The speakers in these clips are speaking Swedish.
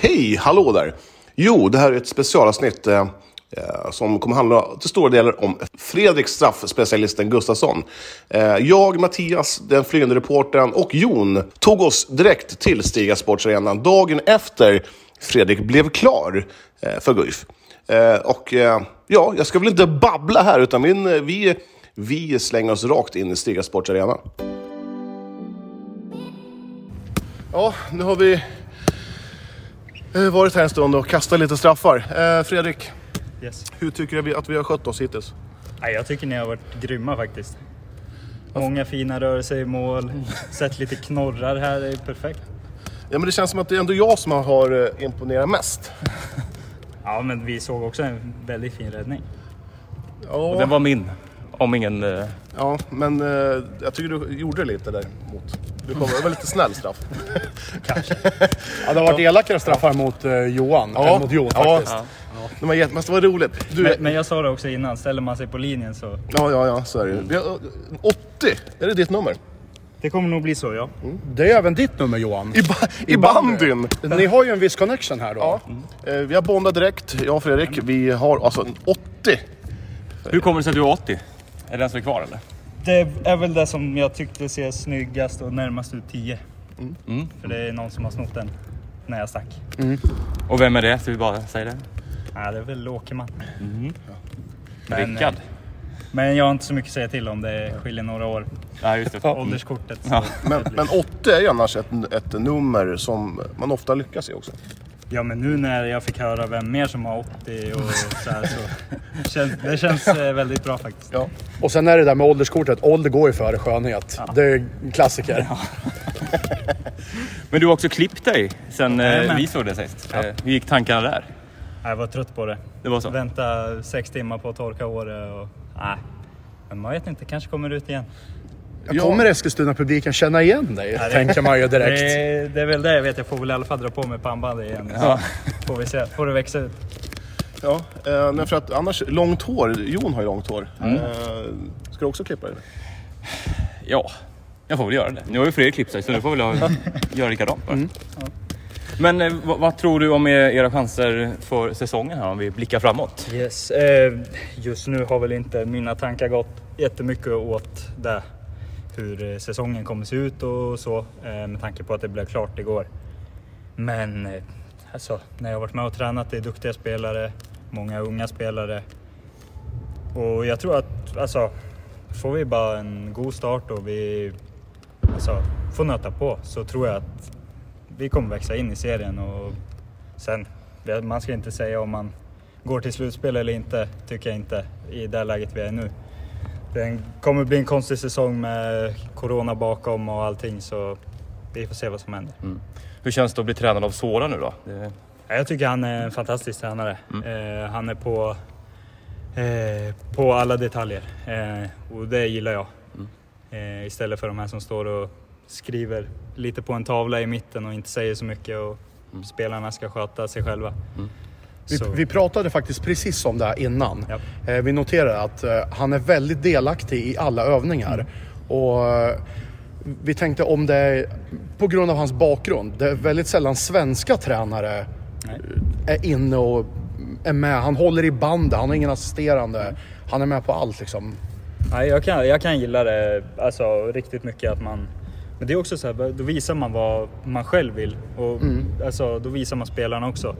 Hej, hallå där! Jo, det här är ett specialavsnitt eh, eh, som kommer handla till stora delar om Fredrik straffspecialisten Gustafsson. Eh, jag, Mattias, den flygande reportern och Jon tog oss direkt till Stiga Sportsarenan dagen efter Fredrik blev klar eh, för Guif. Eh, och eh, ja, jag ska väl inte babbla här, utan vi, eh, vi, vi slänger oss rakt in i Stiga Sportsarena. Ja, nu har vi eh, varit här en stund och kastat lite straffar. Eh, Fredrik, Yes. hur tycker du att vi har skött oss hittills? Nej, jag tycker ni har varit grymma faktiskt. Många fina rörelser i mål, sett lite knorrar här, det är perfekt. Ja, men det känns som att det är ändå jag som har eh, imponerat mest. Ja, men vi såg också en väldigt fin räddning. Ja, Och den var min. Om ingen... ja men jag tycker du gjorde lite där mot. Du kom, det var lite snäll straff. Ja, det har varit elakare straffar mot eh, Johan än mot Jon ja, faktiskt. Det var jätte, men det var roligt. Du, Men, men jag sa det också innan, ställer man sig på linjen så... ja, ja, ja, så är det ju. Har, eh, 80, är det ditt nummer? Det kommer nog bli så, ja. Det är även ditt nummer Johan. I, ba, i bandyn! Ni har ju en viss connection här då. Ja. Eh, vi har bondat direkt, jag och Fredrik. Vi har alltså en 80. Hur kommer det sig att du är 80? Är det den som är kvar eller? Det är väl det som jag tyckte ser snyggast och närmast ut 10. Mm. För det är någon som har snott den när jag stack. Och vem är det? Så vi bara säger det. Nej, det är väl Åkerman. Men, Rickard? eh, Men jag har inte så mycket att säga till om det skiljer några år. Ja, just det. Mm. Ålderskortet. Ja. Men, men 80 är ju annars ett, ett nummer som man ofta lyckas i också. Ja men nu när jag fick höra vem mer som har 80 och så här så känns, det känns eh, väldigt bra faktiskt. Ja. Och sen är det där med ålderskortet. Ålder går ju före skönhet. Det är en klassiker. Men du har också klippt dig sen eh, Jajamän. vi såg det sist. Eh, Hur gick tankarna där? Jag var trött på det. Det var så? Vänta sex timmar på att torka håret och nej. Men man vet inte, kanske kommer ut igen. Ja. Kommer Eskilstuna-publiken känna igen dig? Ja, det- Tänker man ju direkt. Det, det är väl det jag vet. Jag får väl i alla fall dra på mig pannbandet igen. Ja. Får vi se. Får det växa ut. Ja, eh, men för att annars, långt hår. Jon har ju långt hår. Mm. Eh, ska du också klippa dig? Ja, jag får väl göra det. Nu har ju Fredrik klippt sig så nu får väl jag göra likadant bara. Mm. Men eh, vad, vad tror du om er- era chanser för säsongen här om vi blickar framåt? Yes. Eh, just nu har väl inte mina tankar gått jättemycket åt det. Hur eh, säsongen kommer se ut och så. Eh, med tanke på att det blev klart igår. Men eh, alltså, när jag varit med och tränat, det är duktiga spelare. Många unga spelare. Och jag tror att alltså, får vi bara en god start och vi alltså, får nöta på så tror jag att vi kommer växa in i serien. Och sen, man ska inte säga om man går till slutspel eller inte, tycker jag inte i det läget vi är nu. Det kommer bli en konstig säsong med corona bakom och allting så vi får se vad som händer. Hur känns det att bli tränad av Sora nu då? Det, Ja, Jag tycker han är en fantastisk tränare. Eh, han är på, eh, på alla detaljer eh, och det gillar jag. Eh, istället för de här som står och skriver lite på en tavla i mitten och inte säger så mycket och spelarna ska sköta sig själva. Vi, vi pratade faktiskt precis om det här innan. Ja. Eh, vi noterade att eh, han är väldigt delaktig i alla övningar. Mm. Och eh, vi tänkte om det är på grund av hans bakgrund. Det är väldigt sällan svenska tränare Nej. är inne och är med. Han håller i bandet, han har ingen assisterande. Han är med på allt liksom. Ja, jag, kan, jag kan gilla det alltså, riktigt mycket att man... Men det är också så här, då visar man vad man själv vill och alltså, då visar man spelarna också.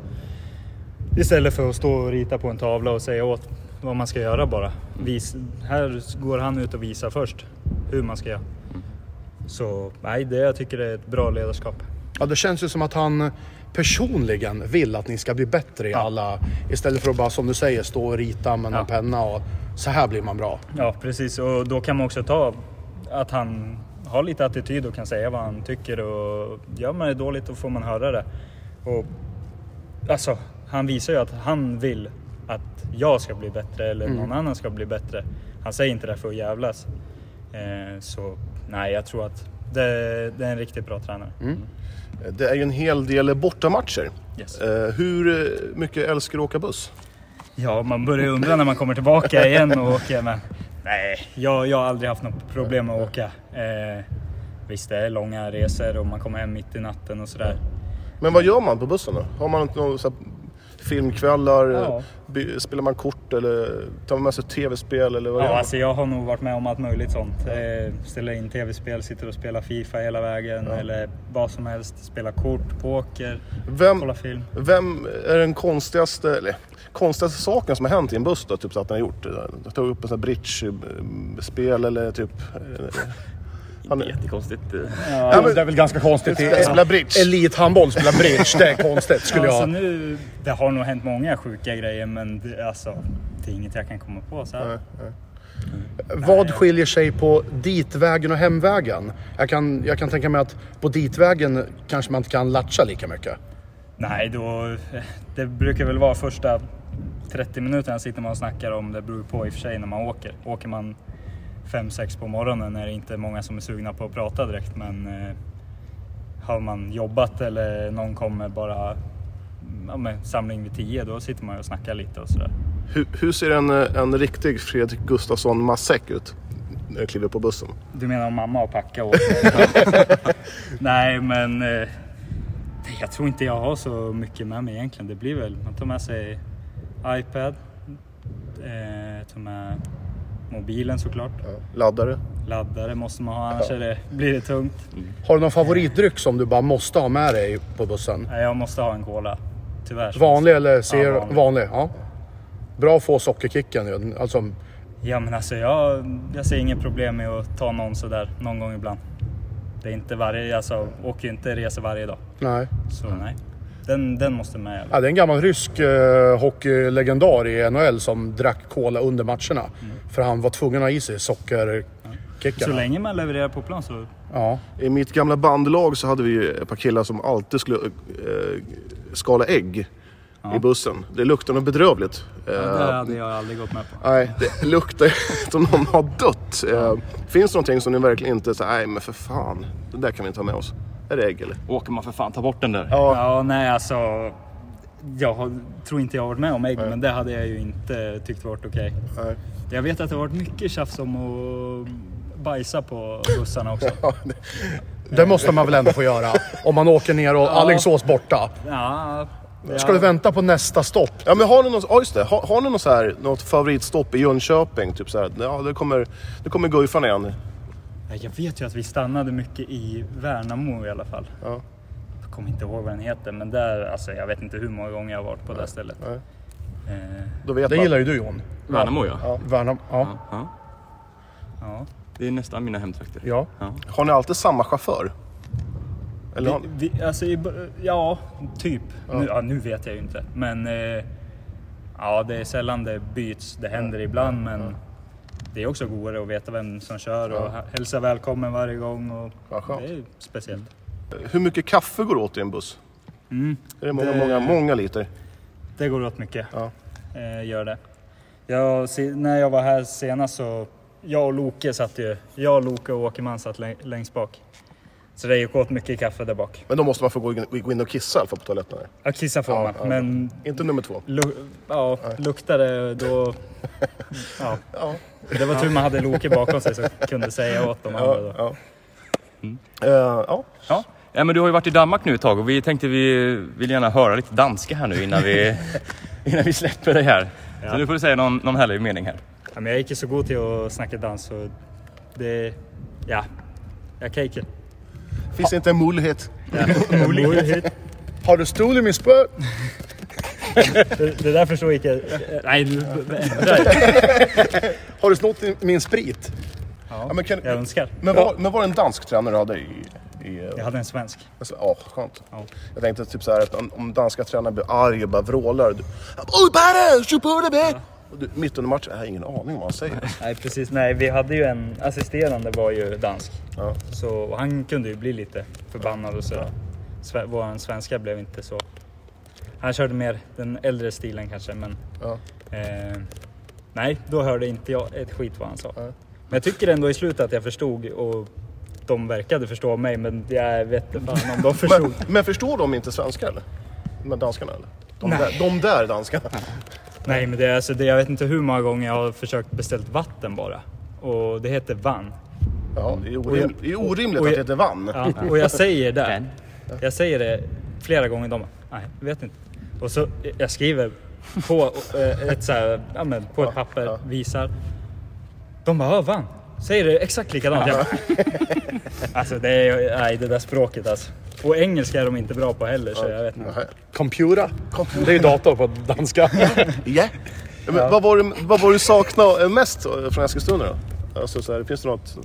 Istället för att stå och rita på en tavla och säga åt vad man ska göra bara. Vis, här går han ut och visar först hur man ska göra. Så nej, det jag tycker är ett bra ledarskap. Ja, det känns ju som att han personligen vill att ni ska bli bättre i alla... Istället för att bara som du säger stå och rita med en Ja. penna och så här blir man bra. Ja, precis. Och då kan man också ta att han har lite attityd och kan säga vad han tycker. Och gör man det dåligt då får man höra det. Och, alltså, han visar ju att han vill att jag ska bli bättre eller någon annan ska bli bättre. Han säger inte det för att jävlas. Eh, så nej, jag tror att det, det är en riktigt bra tränare. Det är ju en hel del bortamatcher. Yes. Eh, hur mycket älskar du att åka buss? Ja, man börjar undra när man kommer tillbaka igen och åker. Men nej, jag, jag har aldrig haft något problem med att åka. Eh, visst, det är långa resor och man kommer hem mitt i natten och sådär. Men vad gör man på bussen då? Har man inte någon så här, filmkvällar? Ja. By- Spelar man kort eller tar man med sig tv-spel eller vad gör Ja, man? alltså jag har nog varit med om allt möjligt sånt. Eh, ställa in tv-spel, sitter och spelar Fifa hela vägen eller vad som helst. Spela kort, poker, Vem, kolla film. vem är den konstigaste, eller, konstigaste saken som har hänt i en buss då? Typ så att den har gjort? eh, Ta upp en sån här bridge-spel eller typ... Han- Inte jättekonstigt. eh. Ja, men- det är väl ganska konstigt. Spela- spela bridge. Elithandboll, spela bridge. Det är konstigt skulle Alltså jag... nu, det har nog hänt många sjuka grejer men det, alltså, det är inget jag kan komma på så här. Nej, nej. Vad skiljer sig på ditvägen och hemvägen? Jag kan, jag kan tänka mig att på ditvägen kanske man inte kan latcha lika mycket. Nej, då, det brukar väl vara första 30 minuterna sitter man och snackar om. Det beror på i och för sig när man åker. Åker man 5-6 på morgonen är det inte många som är sugna på att prata direkt. Men eh, har man jobbat eller någon kommer bara ja, med samling vid 10 då sitter man och snackar lite och sådär. Hur, hur ser en, eh, en riktig Fredrik Gustafsson Massäck ut? När jag kliver på bussen. Du menar om mamma och packa och Nej men eh, jag tror inte jag har så mycket med mig egentligen. Det blir väl, man tar med sig iPad, eh, tar med mobilen såklart. Laddare. Laddare måste man ha annars det, blir det tungt. Har du någon favoritdryck som du bara måste ha med dig på bussen? Nej, jag måste ha en cola. Tyvärr. Vanlig eller ser Ja, vanlig. vanlig. Ja. Bra att få sockerkicken. Alltså, Ja men alltså jag, jag ser inget problem med att ta någon sådär någon gång ibland. Det är inte varje, alltså åker ju inte resor varje dag. nej. Så nej. Den, den måste med. Ja, det är en gammal rysk eh, hockeylegendar i NHL som drack cola under matcherna. För han var tvungen att ha i sig sockerkicken. Så länge man levererar på plan så... Ja. I mitt gamla bandlag så hade vi ett par killar som alltid skulle eh, skala ägg i bussen. Det luktade något bedrövligt. Det Eh, hade jag aldrig gått med på. Nej, det luktar som någon har dött. Eh, finns det någonting som ni verkligen inte säger, nej men för fan, det där kan vi inte ha med oss? Är det ägg eller? Åker man för fan ta bort den där. Ja. Ja, nej alltså. Jag har, tror inte jag har varit med om ägg, men det hade jag ju inte tyckt varit okej. Nej. Jag vet att det har varit mycket tjafs om att bajsa på bussarna också. Det måste man väl ändå få göra? Om man åker ner och Alingsås borta. Ja, Ska du vänta på nästa stopp? Ja men har ni något, ja, just det. Har, har ni något, så här, något favoritstopp i Jönköping? Typ så här, ja det kommer, det kommer Guifan igen. Jag vet ju att vi stannade mycket i Värnamo i alla fall. Ja. Jag kommer inte ihåg vad den heter, men där, alltså, jag vet inte hur många gånger jag har varit på det stället. Nej. Eh, Då vet Det man. gillar ju du John. Värnamo ja. Värnam, ja. ja. ja. Det är nästan mina hemtrakter. ja. Ja. Har ni alltid samma chaufför? Eller har Vi, vi, alltså, ja, typ. Nu, ja, nu vet jag ju inte. Men eh, ja, det är sällan det byts. Det händer ibland, men det är också godare att veta vem som kör och ja. hälsa välkommen varje gång. Och skönt. det är speciellt. Hur mycket kaffe går åt i en buss? Mm, Är det många, Det- många, många liter? det går åt mycket. Ja. Eh, gör det. Jag, när jag var här senast så, jag och Loke satt ju, jag, Loke och Åkerman satt läng- längst bak. Så det gick åt mycket kaffe där bak. Men då måste man få gå in, gå in och kissa i alla fall på toaletten. Här. Ja, kissa får Ja, man, ja. men Inte nummer två. Lu- ja, luktar det då... Ja. Ja. Det var tur man hade Loke bakom sig som kunde säga åt de andra Ja, då. ja. Eh, ja. Ja. ja, men du har ju varit i Danmark nu ett tag och vi tänkte vi vill gärna höra lite danska här nu innan vi, innan vi släpper dig här. Ja. Så nu får du säga någon, någon härlig mening här. Ja, men jag är inte så god till att snacka dans så det... Ja, jag kan inte. Finns det inte en möjlighet? Ja. Möjlighet. Har du stulit min spö? Det, där förstår jag inte. Nej, nu ändrar jag. Har du snott min sprit? Ja, men, kan, Jag önskar. men, var, men var det en dansk tränare du hade i... i Jag hade en svensk. alltså, ja, skönt. Ja. Jag tänkte typ så här att om, om danska tränaren blir arg och bara vrålar. Du, Oj be! Och du, Mitt under matchen, jag har ingen aning vad han säger. Nej, precis. Nej, vi hade ju en assisterande var ju dansk. Ja. Så han kunde ju bli lite förbannad och sådär. Sve, våran svenska blev inte så. Han körde mer den äldre stilen kanske, men Ja. eh, nej, då hörde inte jag ett skit vad han sa. Nej. Men jag tycker ändå i slutet att jag förstod och de verkade förstå mig, men jag vet inte fan om de förstod. Men, men förstår de inte svenska eller? De här danskarna eller? De, Nej. där, de där danskarna? Nej, men det är alltså, det, jag vet inte hur många gånger jag har försökt beställt vatten bara. Och det heter vann. Ja, det är orimligt, det är orimligt och att det heter vann. Ja, och jag säger det. Jag säger det flera gånger. De bara, nej, vet inte. Och så jag skriver på eh, ett, så här, ja, men på ett papper, ja. visar. De bara, ja, vann. Säger det exakt likadant. Bara, alltså det är, nej det där språket alltså. Och engelska är de inte bra på heller så jag vet inte. Nej. Computer. Det är ju dator på danska. Ja. Men Vad, var det, vad var du saknade mest från Eskilstuna då? Alltså, så här, finns det något?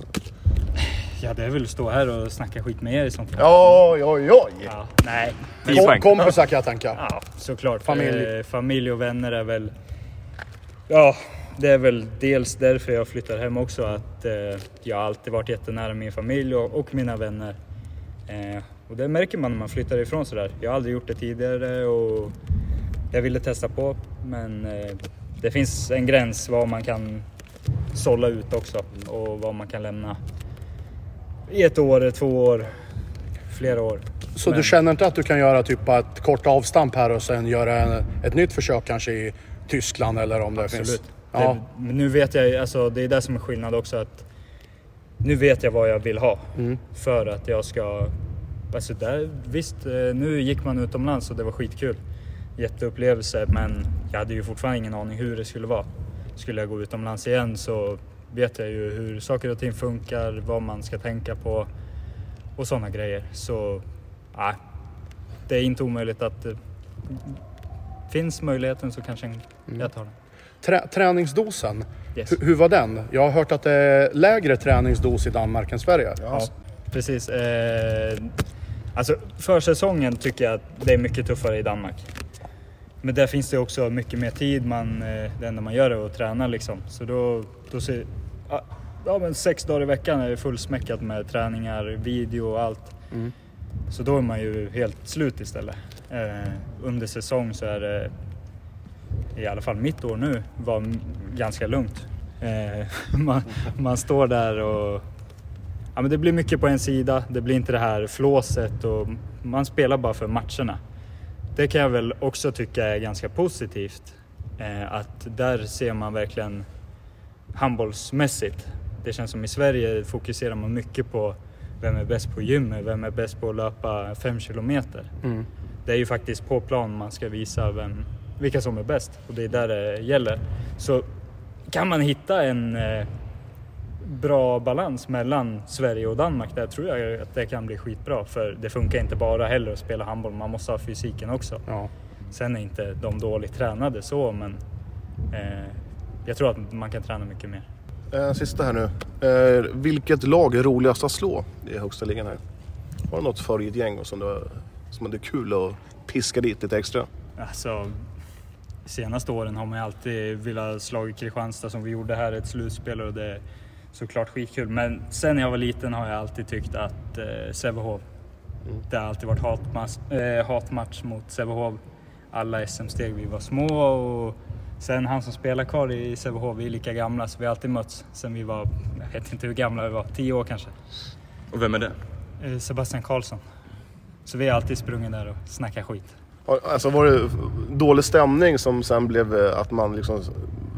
Ja det är väl att stå här och snacka skit med er i sånt. Oj, oj, oj! Ja, nej. Tio Kom, poäng. kompisar kan jag tänka. Ja, såklart. Familj. Eh, familj och vänner är väl... Ja, det är väl dels därför jag flyttar hem också. Att eh, jag har alltid varit jättenära min familj och, och mina vänner. Eh, och det märker man när man flyttar ifrån sådär. Jag har aldrig gjort det tidigare och jag ville testa på. Men eh, det finns en gräns vad man kan sålla ut också och vad man kan lämna. I ett år, två år, flera år. Så Men- du känner inte att du kan göra typ ett kort avstamp här och sen göra en, ett nytt försök kanske i Tyskland eller om det Absolut. finns... Ja. Det, men nu vet jag, alltså det är det som är skillnad också att nu vet jag vad jag vill ha Mm. för att jag ska... Alltså där, visst, eh, nu gick man utomlands och det var skitkul. Jätteupplevelse men jag hade ju fortfarande ingen aning hur det skulle vara. Skulle jag gå utomlands igen så vet jag ju hur saker och ting funkar, vad man ska tänka på och sådana grejer. Så nej, det är inte omöjligt att... eh, Finns möjligheten så kanske jag tar den. Trä, träningsdosen, Yes. hur, hur var den? Jag har hört att det är lägre träningsdos i Danmark än Sverige. Ja, precis. Eh, alltså försäsongen tycker jag att det är mycket tuffare i Danmark. Men där finns det också mycket mer tid. Man, eh, det enda man gör är att träna liksom. Så då, då ser, ja, men sex dagar i veckan är det fullsmäckat med träningar, video och allt. Mm. Så då är man ju helt slut istället. Eh, under säsong så är det, i alla fall mitt år nu, var ganska lugnt. Eh, man, man står där och Ja, men det blir mycket på en sida, det blir inte det här flåset och man spelar bara för matcherna. Det kan jag väl också tycka är ganska positivt. Eh, att där ser man verkligen handbollsmässigt. Det känns som i Sverige fokuserar man mycket på vem är bäst på gymmet, vem är bäst på att löpa fem kilometer. Mm. Det är ju faktiskt på plan man ska visa vem, vilka som är bäst och det är där det gäller. Så kan man hitta en eh, bra balans mellan Sverige och Danmark där tror jag att det kan bli skitbra. För det funkar inte bara heller att spela handboll, man måste ha fysiken också. Ja. Sen är inte de dåligt tränade så, men eh, jag tror att man kan träna mycket mer. Eh, sista här nu. Eh, vilket lag är roligast att slå i högsta ligan här? Har du något favoritgäng som, du, som det är kul att piska dit lite extra? Alltså, senaste åren har man ju alltid velat slå Kristianstad som vi gjorde här, ett slutspel och det är såklart skitkul. Men sen jag var liten har jag alltid tyckt att eh, Sävehof, det har alltid varit hatmatch, eh, hatmatch mot Sävehof. Alla SM-steg vi var små och sen han som spelar kvar i Sävehof, vi är lika gamla så vi har alltid mötts sen vi var, jag vet inte hur gamla vi var, tio år kanske. Och vem är det? Eh, Sebastian Karlsson. Så vi har alltid sprungit där och snackat skit. Alltså var det dålig stämning som sen blev eh, att man liksom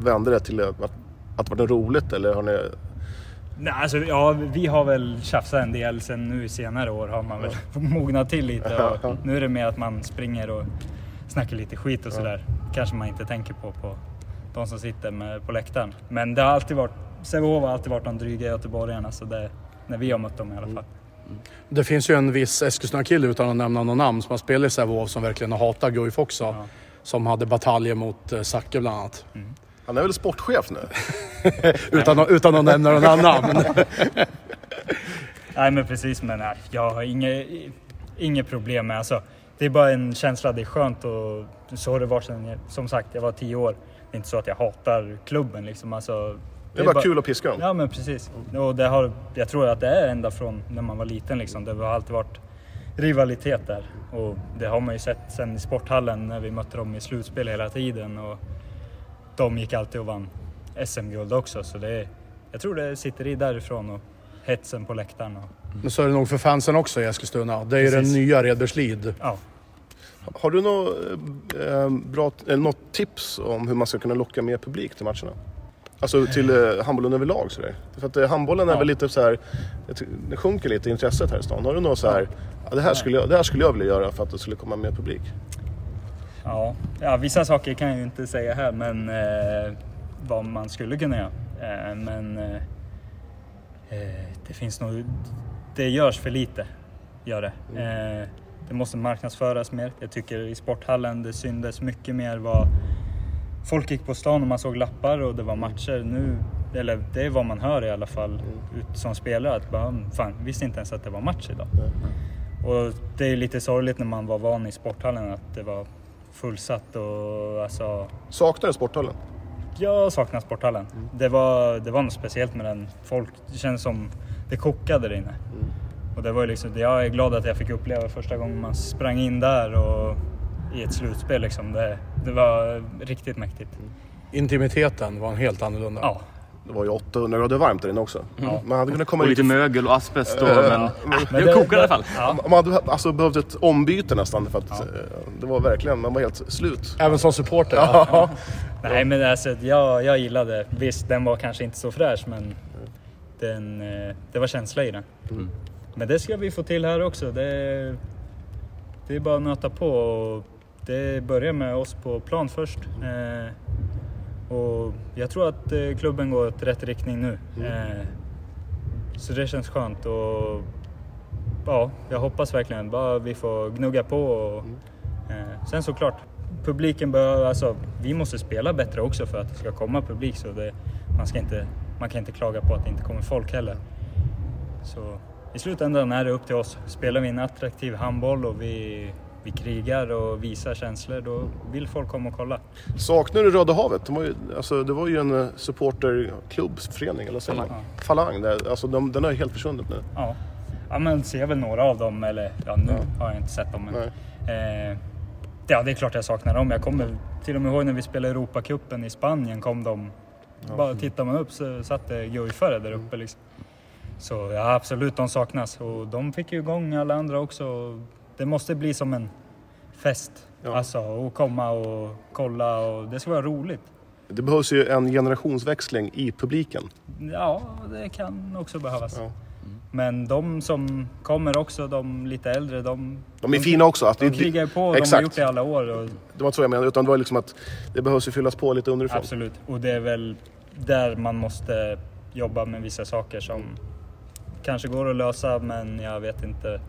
vände det till att, att det var roligt eller har ni... Nej, alltså, ja, vi har väl tjafsat en del sen nu i senare år har man väl mognat till lite. Och nu är det mer att man springer och snackar lite skit och sådär. Kanske man inte tänker på, på de som sitter med, på läktaren. Men det har alltid varit, Sävehof har alltid varit de dryga göteborgarna så det, när vi har mött dem i alla fall. Det finns ju en viss Eskilstuna-kille utan att nämna någon namn som har spelat i Sävehof som verkligen hatar Guif också. Ja. Som hade bataljer mot eh, Zacke bland annat. Han är väl sportchef nu? Utan, att- utan att nämna någon annan. Nej men precis, men nej, jag har inget, inget problem med alltså. Det är bara en känsla, det är skönt och så har det varit sen, jag- som sagt, jag var tio år. Det är inte så att jag hatar klubben liksom. Alltså, Det är bara kul att piska dem. Ja men precis. Och det har, jag tror att det är ända från när man var liten liksom. Det har alltid varit rivalitet där. Och det har man ju sett sen i sporthallen när vi mötte dem i slutspel hela tiden. Och de gick alltid och vann SM-guld också. Så det jag tror det sitter i därifrån och hetsen på läktaren. Och, Men så är det nog för fansen också i Eskilstuna. Det är ju den Precis. nya Redbergslid. ja. Har du något, eh, bra, eh, något tips om hur man ska kunna locka mer publik till matcherna? Alltså till eh, handbollen överlag sådär. För att eh, handbollen är Ja. väl lite så här, jag ty- det sjunker lite intresset här i stan. Har du något så här, ja, det, här skulle jag, det här skulle jag vilja göra för att det skulle komma mer publik? Ja, ja, vissa saker kan jag ju inte säga här, men eh, vad man skulle kunna göra. Eh, men eh, eh, det finns nog... Det görs för lite, gör det. Eh, det måste marknadsföras mer. Jag tycker i sporthallen det syndes mycket mer vad folk gick på stan och man såg lappar och det var matcher. Nu, eller det är vad man hör i alla fall ut som spelare, att bara, "Mm, fan, visste inte ens att det var match idag. Och det är lite sorgligt när man var van i sporthallen att det var fullsatt och alltså... Saknar du sporthallen? Jag saknar sporthallen. Det, var, det var något speciellt med den. Folk, det kändes som det kokade där inne. Och det var ju liksom, jag är glad att jag fick uppleva första gången man sprang in där och i ett slutspel liksom. Det, det var riktigt mäktigt. Intimiteten var en helt annorlunda. Ja, Det var ju 800 grader varmt där inne också. Man hade kunnat komma Och lite mögel och asbest och, men, ah, Men det kokar i alla fall. Ja, Man hade alltså behövt ett ombyte nästan för att eh, det var verkligen, man var helt slut. Även som supporter. Ja. Nej men alltså jag, jag gillade, visst den var kanske inte så fräsch men den, eh, det var känsla i den. Men det ska vi få till här också. Det, det är bara att nöta på. Det börjar med oss på plan först. Eh, och jag tror att eh, klubben går åt rätt riktning nu. Eh, så det känns skönt. Och, ja, jag hoppas verkligen bara vi får gnugga på. Och, eh, sen såklart, publiken bör, alltså, vi måste spela bättre också för att det ska komma publik. Så det, man, ska inte, man kan inte klaga på att det inte kommer folk heller. Så i slutändan är det upp till oss. Spelar vi en attraktiv handboll och vi, vi krigar och visar känslor, då vill folk komma och kolla. Saknar du Röda havet? Det var ju, alltså, det var ju en eh, supporterklubbsförening, eller säger man? Falang. Där. Alltså, de, den har ju helt försvunnit nu. Ja, ja men ser väl några av dem, eller ja, nu har jag inte sett dem. Men, eh, ja, det är klart jag saknar dem. Jag kommer till och med ihåg när vi spelade Europacupen i Spanien kom de. Bara tittar man upp så satt det guifare där uppe liksom. Så ja, absolut, de saknas. Och de fick ju igång alla andra också. Det måste bli som en fest. Ja. Alltså, att komma och kolla och det ska vara roligt. Det behövs ju en generationsväxling i publiken. Ja, det kan också behövas. Ja. Men de som kommer också, de lite äldre, de, De är fina också. Att de det, krigar på. De har Exakt. gjort det i alla år. Och, det var inte så jag menade, utan det var liksom att det behövs ju fyllas på lite underifrån. absolut. Och det är väl där man måste jobba med vissa saker som kanske går att lösa, men jag vet inte.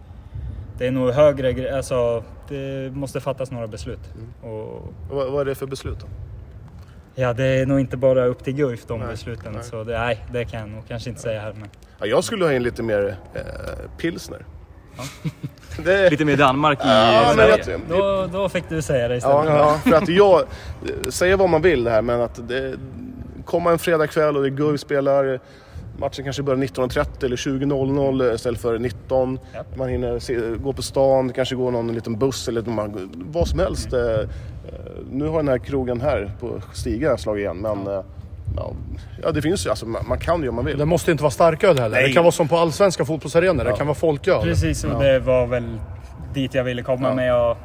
Det är nog högre gre- alltså det måste fattas några beslut. Och, Vad, vad är det för beslut då? ja, det är nog inte bara upp till Guif de Nej, besluten. nej. Så det, nej, det kan jag nog kanske inte säga här. Men, Ja, jag skulle ha in lite mer eh, pilsner. Det, Lite mer Danmark i ja, men Sverige. jag, då, då fick du säga det istället. Ja, ja, för att jag... Säga vad man vill här, men att det... Komma en fredagkväll och det Guif spelar... Matchen kanske börjar 19.30 eller 20.00 istället för 19. Ja. Man hinner se, gå på stan, det kanske går någon liten buss eller man, vad som helst. Eh, eh, nu har den här krogen här på Stiga slagit igen, men... eh, Ja, ja, det finns ju. Alltså, man, man kan ju om man vill. Det måste inte vara starköl heller. Nej. Det kan vara som på allsvenska fotbollsarenor. Det kan vara folköl. Precis, och det var väl dit jag ville komma Ja. men jag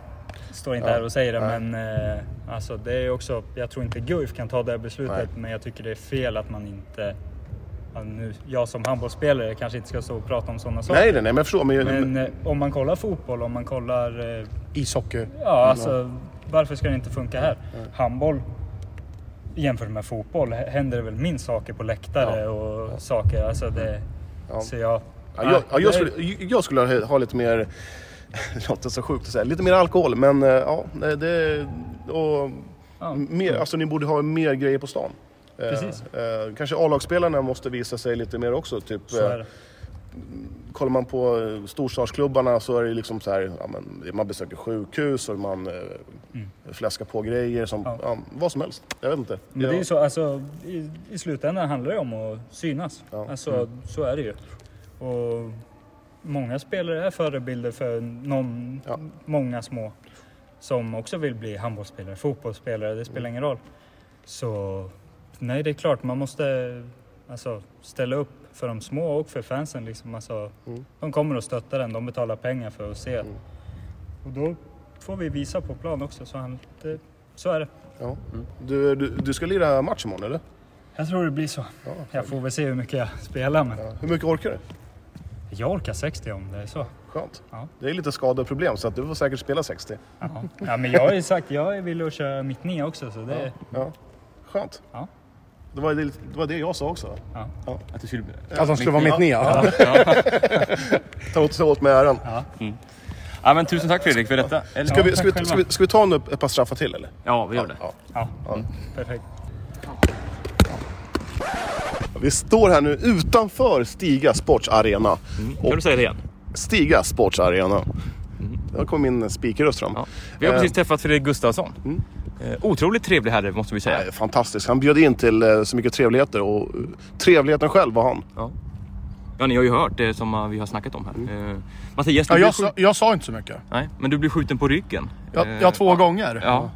står inte Ja. här och säger det. Nej. Men eh, alltså, det är också, jag tror inte Guif kan ta det här beslutet, Nej. men jag tycker det är fel att man inte... Ja, nu, jag som handbollsspelare kanske inte ska stå och prata om sådana saker. Nej, nej, nej, men jag förstår. Men, Men eh, om man kollar fotboll, om man kollar... Eh, Ishockey. ja, alltså varför ska det inte funka här? Handboll jämfört med fotboll händer det väl minst saker på läktare Ja. och saker. Alltså det, Ja. Så jag... Ja, jag, ja, jag, skulle, jag skulle ha, lite mer, det låter så sjukt att säga, lite mer alkohol. Men eh, ja, det... Och, mer, alltså ni borde ha mer grejer på stan. Eh, Precis. Eh, kanske A-lagsspelarna måste visa sig lite mer också. Typ, Kollar man på eh, storstadsklubbarna så är det liksom så här, ja, men, man besöker sjukhus och man eh, fläskar på grejer som, Ja. ja, vad som helst. Jag vet inte. Men det är ju så, alltså, i, i slutändan handlar det om att synas. Ja. Alltså, Så är det ju. Och många spelare är förebilder för någon, många små som också vill bli handbollsspelare, fotbollsspelare, det spelar ingen roll. Så nej, det är klart man måste alltså, ställa upp för de små och för fansen. Liksom. Alltså, Mm. De kommer att stötta den, de betalar pengar för att se. Och då får vi visa på plan också, så, han, det, så är det. Ja. Du, du, du ska lira match imorgon eller? Jag tror det blir så. Ja. Jag får väl se hur mycket jag spelar, men Ja. Hur mycket orkar du? jag orkar 60 om det är så. Skönt. Ja. Det är lite skadeproblem så att du får säkert spela 60. Ja. ja, men jag har ju sagt jag är villig att köra mitt nia också, så det... Ja. Skönt. Ja. Det var det, det var det jag sa också. Ja. Att du skulle... Att han skulle vara mitt nia. Ta åt, ta åt mig äran. Ja, men tusen tack Fredrik för detta. Eller? Ska, vi, ska, vi, ska, vi, ska vi ta en, ett par straffar till eller? Ja, vi gör det. Ja. Ja, perfekt. Vi står här nu utanför Stiga Sports Arena. Kan du säga det igen? Stiga Sports Arena. Där kommer min speakerröst fram. Ja. Vi har Eh, precis träffat Fredrik Gustafsson. Eh, otroligt trevlig herre måste vi säga. nej, Fantastiskt. Han bjöd in till eh, så mycket trevligheter och eh, trevligheten själv var han. Ja, ni har ju hört det som vi har snackat om här. Eh, Mattias, du Ja, jag, sa, jag sa inte så mycket. Nej, men du blir skjuten på ryggen. Ja, Eh, ja två gånger. Ja.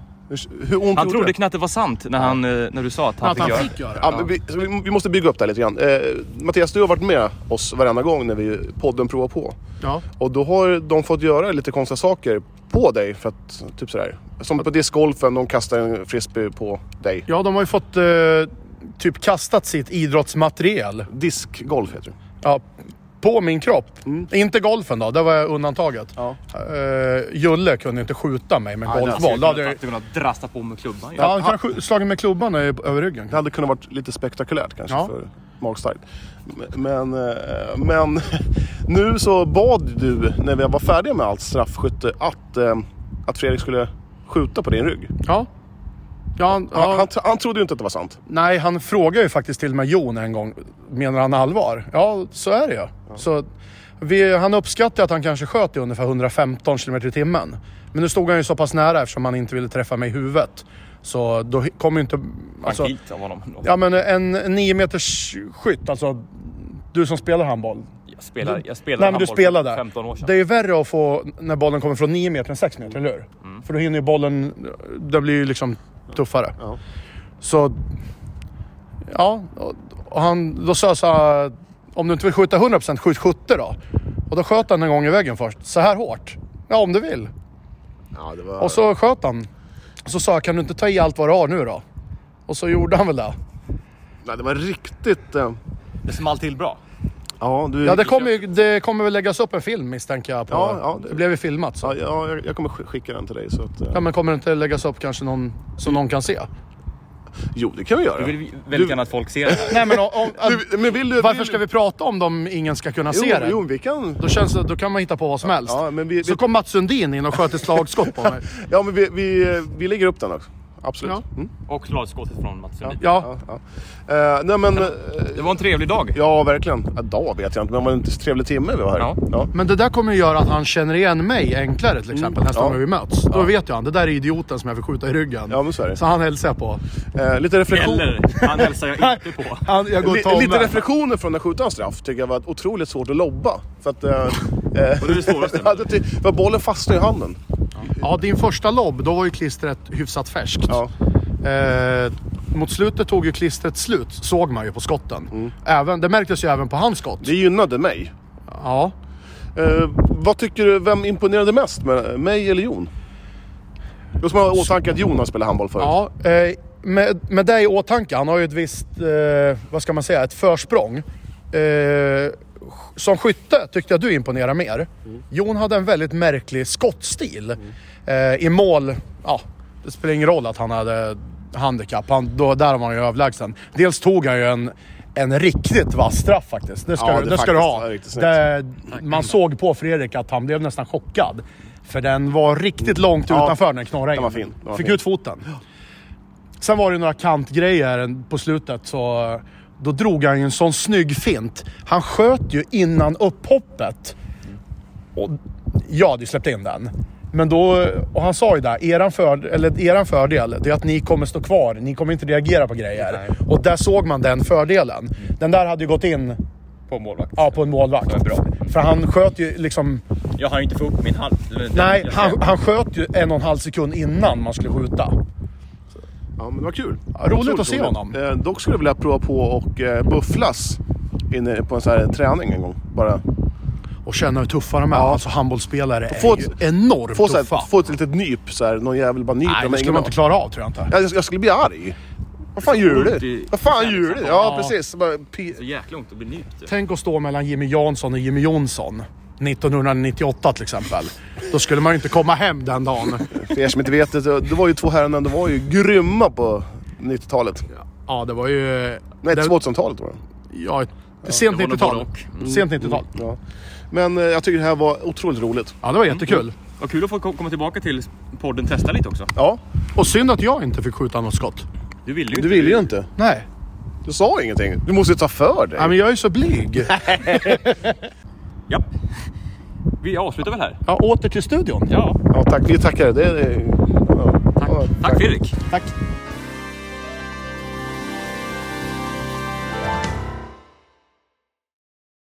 Hur, Han trodde det? knappt det var sant när, han, när du sa att han Att fick han göra fick göra det. Ja, vi, vi, vi måste bygga upp det här lite grann. Eh, Mattias, du har varit med oss varenda gång när vi podden provar på. Ja. Och då har de fått göra lite konstiga saker på dig för att, typ sådär. Som på discgolfen, de kastar en frisbee på dig. ja, de har ju fått eh, typ kastat sitt idrottsmaterial Diskgolf heter det. ja, på min kropp. Inte golfen då, det var undantaget. Ja. Uh, Julle kunde inte skjuta mig med golfboll. Då hade jag, kunnat drasta på med klubban. ja, han kunde ha slagit med klubban över ryggen. Det hade kunnat varit lite spektakulärt kanske Ja. för magstarkt. Men, eh, men nu så bad du, när vi var färdiga med allt straffskytte, att, eh, att Fredrik skulle skjuta på din rygg. Ja. Ja, han, ja. han, han trodde ju inte att det var sant. Nej, han frågade ju faktiskt till och med Jon en gång. Menar han allvar? Ja, så är det ju. Så vi, han uppskattar att han kanske sköt i ungefär 115 km i timmen. Men nu stod han ju så pass nära eftersom han inte ville träffa mig i huvudet. Så då kommer ju inte... Alltså, av honom. ja men en 9 meters skytt, alltså du som spelar handboll. Jag spelar, jag spelar Nej men du spelade. för 15 år sedan. Det är ju värre att få när bollen kommer från 9 meter än 6 meter, eller hur? För då hinner ju bollen... Det blir ju liksom tuffare. Ja. Så... Ja, och, han, då sa jag om du inte vill skjuta 100% skjut 70 då. Och då sköt han en gång i väggen först. Så här hårt. Ja, om du vill. Ja, det var... Och så sköt han. Och så sa jag, kan du inte ta i allt vad du har nu då? Och så gjorde han väl det. Nej, det var riktigt... Eh... Det small till bra. Ja, du... Ja, det kommer, ju, det kommer väl läggas upp en film misstänker jag. På, Ja, ja, det... det- blev ju filmat. Så. Ja, ja, jag- kommer sk- skicka den till dig så att... Eh... Ja, men kommer det inte läggas upp kanske någon som någon kan se? Jo, det kan vi göra. Du vill väldigt gärna att folk ser det här. Nej men om, om, men vill du... varför vill... ska vi prata om dem ingen ska kunna Jo, se det? jo, vi kan... Då, känns det, då kan man hitta på vad som helst. Ja, men vi, Så vi... kom Mats Sundin in och sköt ett slagskott på mig. Ja, men vi, vi, vi lägger upp den också. Absolut. Ja. Mm. Och slagskottet från Mats Sundin. Ja, Ja, ja. Eh, nej men... eh, Det var en trevlig dag. ja, verkligen. Ja, dag vet jag inte, men det var en trevlig timme vi var här. Ja. Ja. men det där kommer ju göra att han känner igen mig enklare till exempel nästa Ja. gång vi möts. Då vet jag han, det där är idioten som jag vill skjuta i ryggen. Ja, men så är det. Så han hälsar jag på. Eh, lite reflektion... Eller, han hälsar jag inte på. Han, jag går tar lite reflektioner från att skjuta en straff tycker jag var otroligt svårt att lobba. För att... Eh, eh, det är det svåraste. ja, bollen fastnar i handen. Ja, din första lobb, då var ju klistret hyfsat färskt. Ja. Eh, mot slutet tog ju klistret slut, såg man ju på skotten. Mm. Även, det märktes ju även på hans skott. Det gynnade mig. Ja. Eh, vad tycker du, vem imponerade mest? Med, mig eller Jon? Då ska man ha i åtanke att Jon har spelat handboll förut. Ja, eh, med, med det i åtanke, han har ju ett visst, eh, vad ska man säga, ett försprång. Eh, som skytte tyckte jag du imponerade mer. Jon hade en väldigt märklig skottstil. Eh, I mål, ja, det spelar ingen roll att han hade handikapp. Han, då, där var han ju överlägsen. Dels tog han ju en, en riktigt vass straff faktiskt. Det ska, Ja, du, det det ska du ha. Det, man såg på Fredrik att han blev nästan chockad. För den var riktigt långt Ja, utanför den knorrade in. var fin, var Fick fin. ut foten. Sen var det några kantgrejer på slutet så då drog han ju en sån snygg fint. Han sköt ju innan upphoppet. Och jag hade ju släppt in den. Men då, och han sa ju där, eran, för, eller eran fördel det är att ni kommer stå kvar. Ni kommer inte reagera på grejer. Och där såg man den fördelen. Den där hade ju gått in På målvakt. Ja, på en målvakt. Det bra. För han sköt ju liksom... Jag hann ju inte få upp min den- Nej, han, han sköt ju en och en halv sekund innan man skulle skjuta. Ja, men det var kul. Ja, roligt Otroligt att se honom. Eh, dock skulle jag vilja prova på och eh, bufflas inne på en sån här träning en gång. Bara Och känna hur tuffa de är. Ja. Alltså handbollsspelare Få är ett- ju enormt få, så tuffa. här, få ett litet nyp så här, någon jävel bara nyper Nej, det skulle man inte klara av tror jag inte. Ja, jag, jag skulle bli arg. Vad fan gör du? Vad fan gör du? Ja, precis. Bara Så jäkla ont att bli nypt. Tänk att stå mellan Jimmy Jansson och Jimmy Jonsson. 1998 till exempel. Då skulle man ju inte komma hem den dagen. För er som inte vet det, det var ju två herrarna, de var ju grymma på 90-talet. Ja, det var ju... Nej, det, 2000-talet var det. ja, sent det var nog 90-tal. både och. Sent 90-tal. Ja. Men eh, jag tycker det här var otroligt roligt. Ja, det var jättekul. Vad kul att få ko- komma tillbaka till podden Testa lite också. Ja, Och synd att jag inte fick skjuta något skott. Du ville ju du ville ju inte. Nej. Du sa ingenting. Du måste ju ta för dig. Ja, men jag är så blyg. Ja. Vi avslutar väl här? Ja, åter till studion. Ja. Ja, tack. Vi tackar. Det, är- ja. Tack. Tack Fredrik. Tack.